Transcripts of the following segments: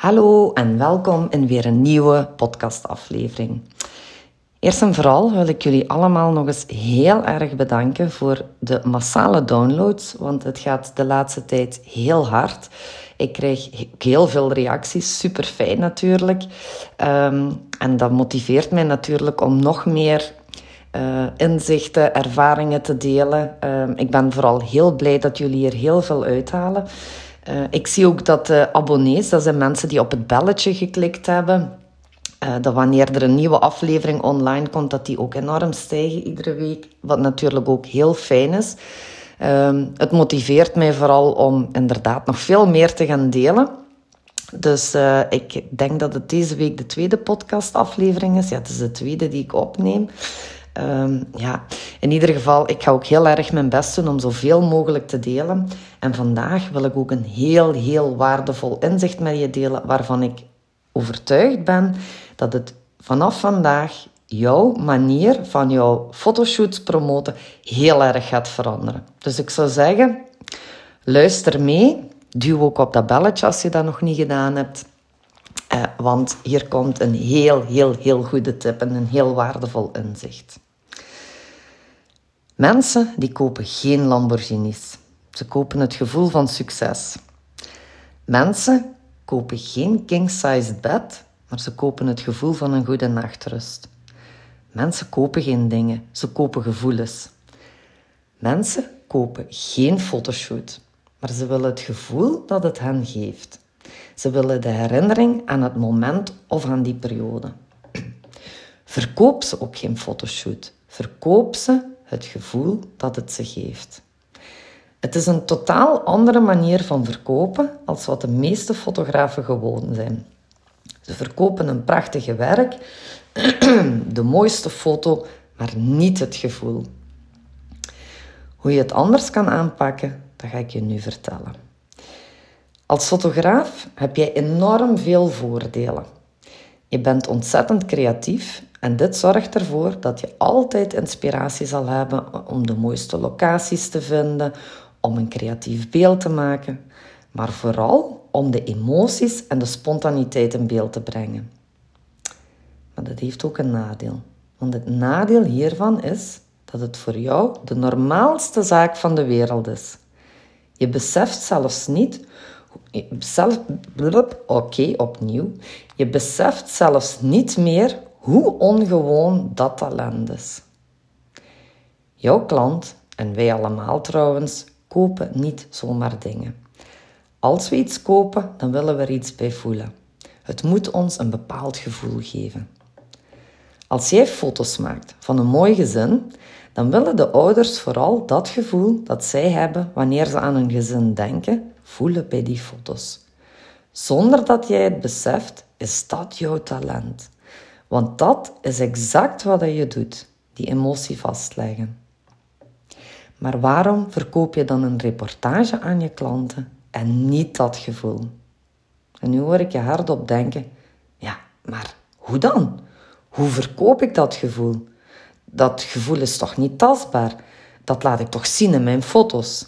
Hallo en welkom in weer een nieuwe podcastaflevering. Eerst en vooral wil ik jullie allemaal nog eens heel erg bedanken voor de massale downloads, want het gaat de laatste tijd heel hard. Ik krijg heel veel reacties, super fijn natuurlijk. Ehm, en dat motiveert mij natuurlijk om nog meer uh, inzichten, ervaringen te delen. Ehm, ik ben vooral heel blij dat jullie hier heel veel uithalen. Uh, ik zie ook dat de abonnees, dat zijn mensen die op het belletje geklikt hebben, uh, dat wanneer er een nieuwe aflevering online komt, dat die ook enorm stijgen iedere week. Wat natuurlijk ook heel fijn is. Uh, het motiveert mij vooral om inderdaad nog veel meer te gaan delen. Dus ik denk dat het deze week de tweede podcastaflevering is. Ja, het is de tweede die ik opneem. Um, ja, in ieder geval, ik ga ook heel erg mijn best doen om zoveel mogelijk te delen. En vandaag wil ik ook een heel, heel waardevol inzicht met je delen, waarvan ik overtuigd ben dat het vanaf vandaag jouw manier van jouw fotoshoots promoten heel erg gaat veranderen. Dus ik zou zeggen, luister mee. Duw ook op dat belletje als je dat nog niet gedaan hebt. Eh, want hier komt een heel, heel, heel goede tip en een heel waardevol inzicht. Mensen die kopen geen Lamborghinis. Ze kopen het gevoel van succes. Mensen kopen geen king-sized bed, maar ze kopen het gevoel van een goede nachtrust. Mensen kopen geen dingen, ze kopen gevoelens. Mensen kopen geen fotoshoot, maar ze willen het gevoel dat het hen geeft. Ze willen de herinnering aan het moment of aan die periode. Verkoop ze ook geen fotoshoot. Verkoop ze het gevoel dat het ze geeft. Het is een totaal andere manier van verkopen als wat de meeste fotografen gewoon zijn. Ze verkopen een prachtige werk, de mooiste foto, maar niet het gevoel. Hoe je het anders kan aanpakken, dat ga ik je nu vertellen. Als fotograaf heb jij enorm veel voordelen. Je bent ontzettend creatief en dit zorgt ervoor dat je altijd inspiratie zal hebben om de mooiste locaties te vinden, om een creatief beeld te maken, maar vooral om de emoties en de spontaniteit in beeld te brengen. Maar dat heeft ook een nadeel. Want het nadeel hiervan is dat het voor jou de normaalste zaak van de wereld is. Je beseft zelfs niet Oké, opnieuw. Je beseft zelfs niet meer hoe ongewoon dat talent is. Jouw klant, en wij allemaal trouwens, kopen niet zomaar dingen. Als we iets kopen, dan willen we er iets bij voelen. Het moet ons een bepaald gevoel geven. Als jij foto's maakt van een mooi gezin, dan willen de ouders vooral dat gevoel dat zij hebben wanneer ze aan een gezin denken, voelen bij die foto's. Zonder dat jij het beseft, is dat jouw talent. Want dat is exact wat je doet, die emotie vastleggen. Maar waarom verkoop je dan een reportage aan je klanten en niet dat gevoel? En nu hoor ik je hardop denken: ja, maar hoe dan? Hoe verkoop ik dat gevoel? Dat gevoel is toch niet tastbaar? Dat laat ik toch zien in mijn foto's?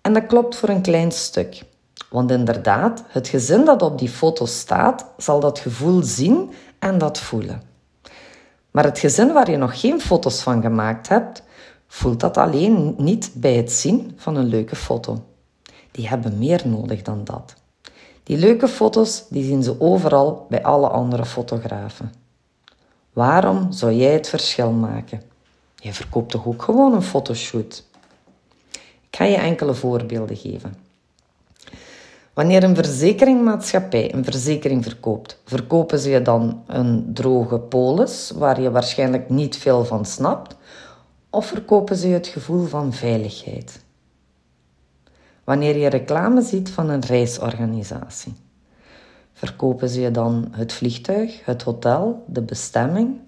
En dat klopt voor een klein stuk. Want inderdaad, het gezin dat op die foto staat, zal dat gevoel zien en dat voelen. Maar het gezin waar je nog geen foto's van gemaakt hebt, voelt dat alleen niet bij het zien van een leuke foto. Die hebben meer nodig dan dat. Die leuke foto's die zien ze overal bij alle andere fotografen. Waarom zou jij het verschil maken? Je verkoopt toch ook gewoon een fotoshoot? Ik ga je enkele voorbeelden geven. Wanneer een verzekeringmaatschappij een verzekering verkoopt, verkopen ze je dan een droge polis waar je waarschijnlijk niet veel van snapt, of verkopen ze je het gevoel van veiligheid? Wanneer je reclame ziet van een reisorganisatie, verkopen ze je dan het vliegtuig, het hotel, de bestemming,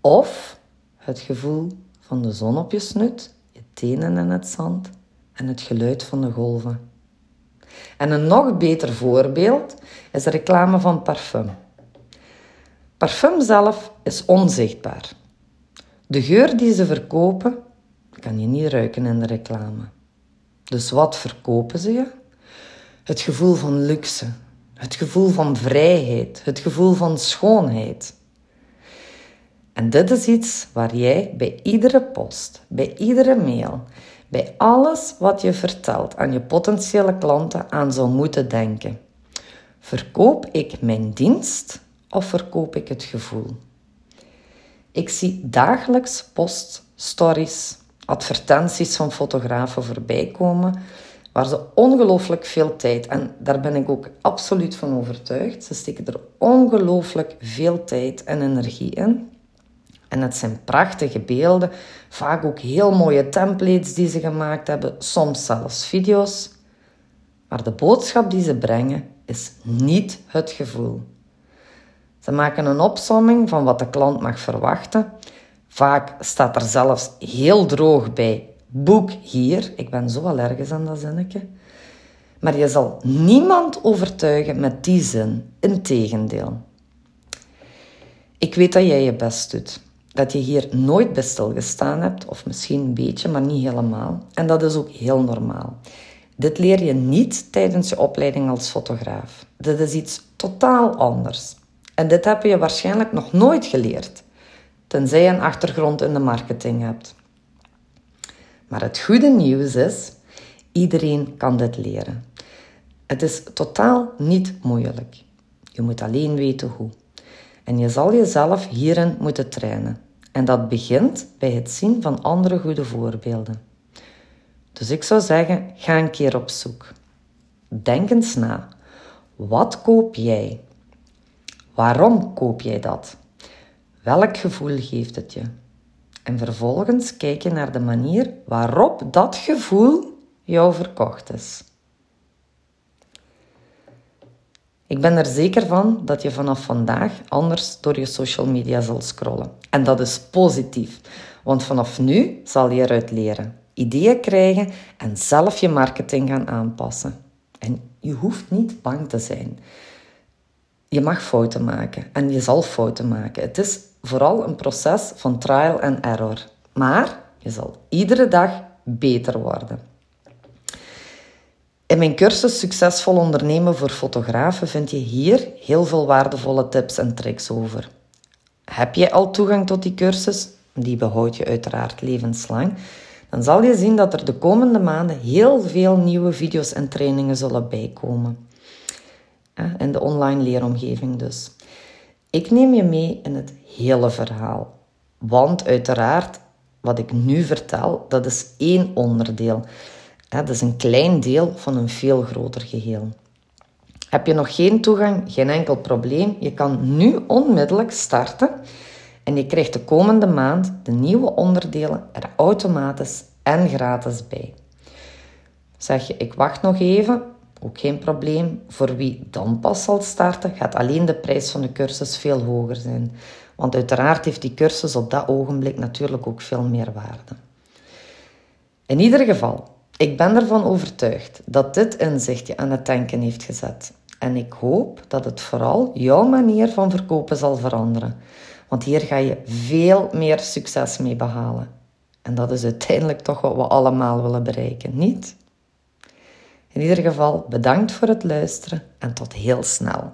of het gevoel van de zon op je snut, je tenen in het zand en het geluid van de golven? En een nog beter voorbeeld is de reclame van parfum. Parfum zelf is onzichtbaar. De geur die ze verkopen, kan je niet ruiken in de reclame. Dus wat verkopen ze je? Het gevoel van luxe, Het gevoel van vrijheid, het gevoel van schoonheid. En dit is iets waar jij bij iedere post, bij iedere mail, bij alles wat je vertelt aan je potentiële klanten aan zou moeten denken. Verkoop ik mijn dienst of verkoop ik het gevoel? Ik zie dagelijks post, stories, advertenties van fotografen voorbij komen waar ze ongelooflijk veel tijd, en daar ben ik ook absoluut van overtuigd, ze steken er ongelooflijk veel tijd en energie in. En het zijn prachtige beelden, vaak ook heel mooie templates die ze gemaakt hebben, soms zelfs video's. Maar de boodschap die ze brengen is niet het gevoel. Ze maken een opsomming van wat de klant mag verwachten. Vaak staat er zelfs heel droog bij: boek hier. Ik ben zo allergisch aan dat zinnetje. Maar je zal niemand overtuigen met die zin. Integendeel. Ik weet dat jij je best doet. Dat je hier nooit bij stilgestaan hebt, of misschien een beetje, maar niet helemaal. En dat is ook heel normaal. Dit leer je niet tijdens je opleiding als fotograaf. Dit is iets totaal anders. En dit heb je waarschijnlijk nog nooit geleerd, tenzij je een achtergrond in de marketing hebt. Maar het goede nieuws is, iedereen kan dit leren. Het is totaal niet moeilijk. Je moet alleen weten hoe. En je zal jezelf hierin moeten trainen. En dat begint bij het zien van andere goede voorbeelden. Dus ik zou zeggen, ga een keer op zoek. Denk eens na. Wat koop jij? Waarom koop jij dat? Welk gevoel geeft het je? En vervolgens kijk je naar de manier waarop dat gevoel jou verkocht is. Ik ben er zeker van dat je vanaf vandaag anders door je social media zal scrollen. En dat is positief, want vanaf nu zal je eruit leren, ideeën krijgen en zelf je marketing gaan aanpassen. En je hoeft niet bang te zijn. Je mag fouten maken en je zal fouten maken. Het is vooral een proces van trial and error. Maar je zal iedere dag beter worden. In mijn cursus Succesvol ondernemen voor fotografen vind je hier heel veel waardevolle tips en tricks over. Heb je al toegang tot die cursus? Die behoud je uiteraard levenslang. Dan zal je zien dat er de komende maanden heel veel nieuwe video's en trainingen zullen bijkomen. In de online leeromgeving dus. Ik neem je mee in het hele verhaal. Want uiteraard, wat ik nu vertel, dat is één onderdeel. Dat is een klein deel van een veel groter geheel. Heb je nog geen toegang? Geen enkel probleem. Je kan nu onmiddellijk starten en je krijgt de komende maand de nieuwe onderdelen er automatisch en gratis bij. Zeg je, ik wacht nog even, ook geen probleem. Voor wie dan pas zal starten, gaat alleen de prijs van de cursus veel hoger zijn. Want uiteraard heeft die cursus op dat ogenblik natuurlijk ook veel meer waarde. In ieder geval, ik ben ervan overtuigd dat dit inzicht je aan het denken heeft gezet. En ik hoop dat het vooral jouw manier van verkopen zal veranderen. Want hier ga je veel meer succes mee behalen. En dat is uiteindelijk toch wat we allemaal willen bereiken, niet? In ieder geval bedankt voor het luisteren en tot heel snel.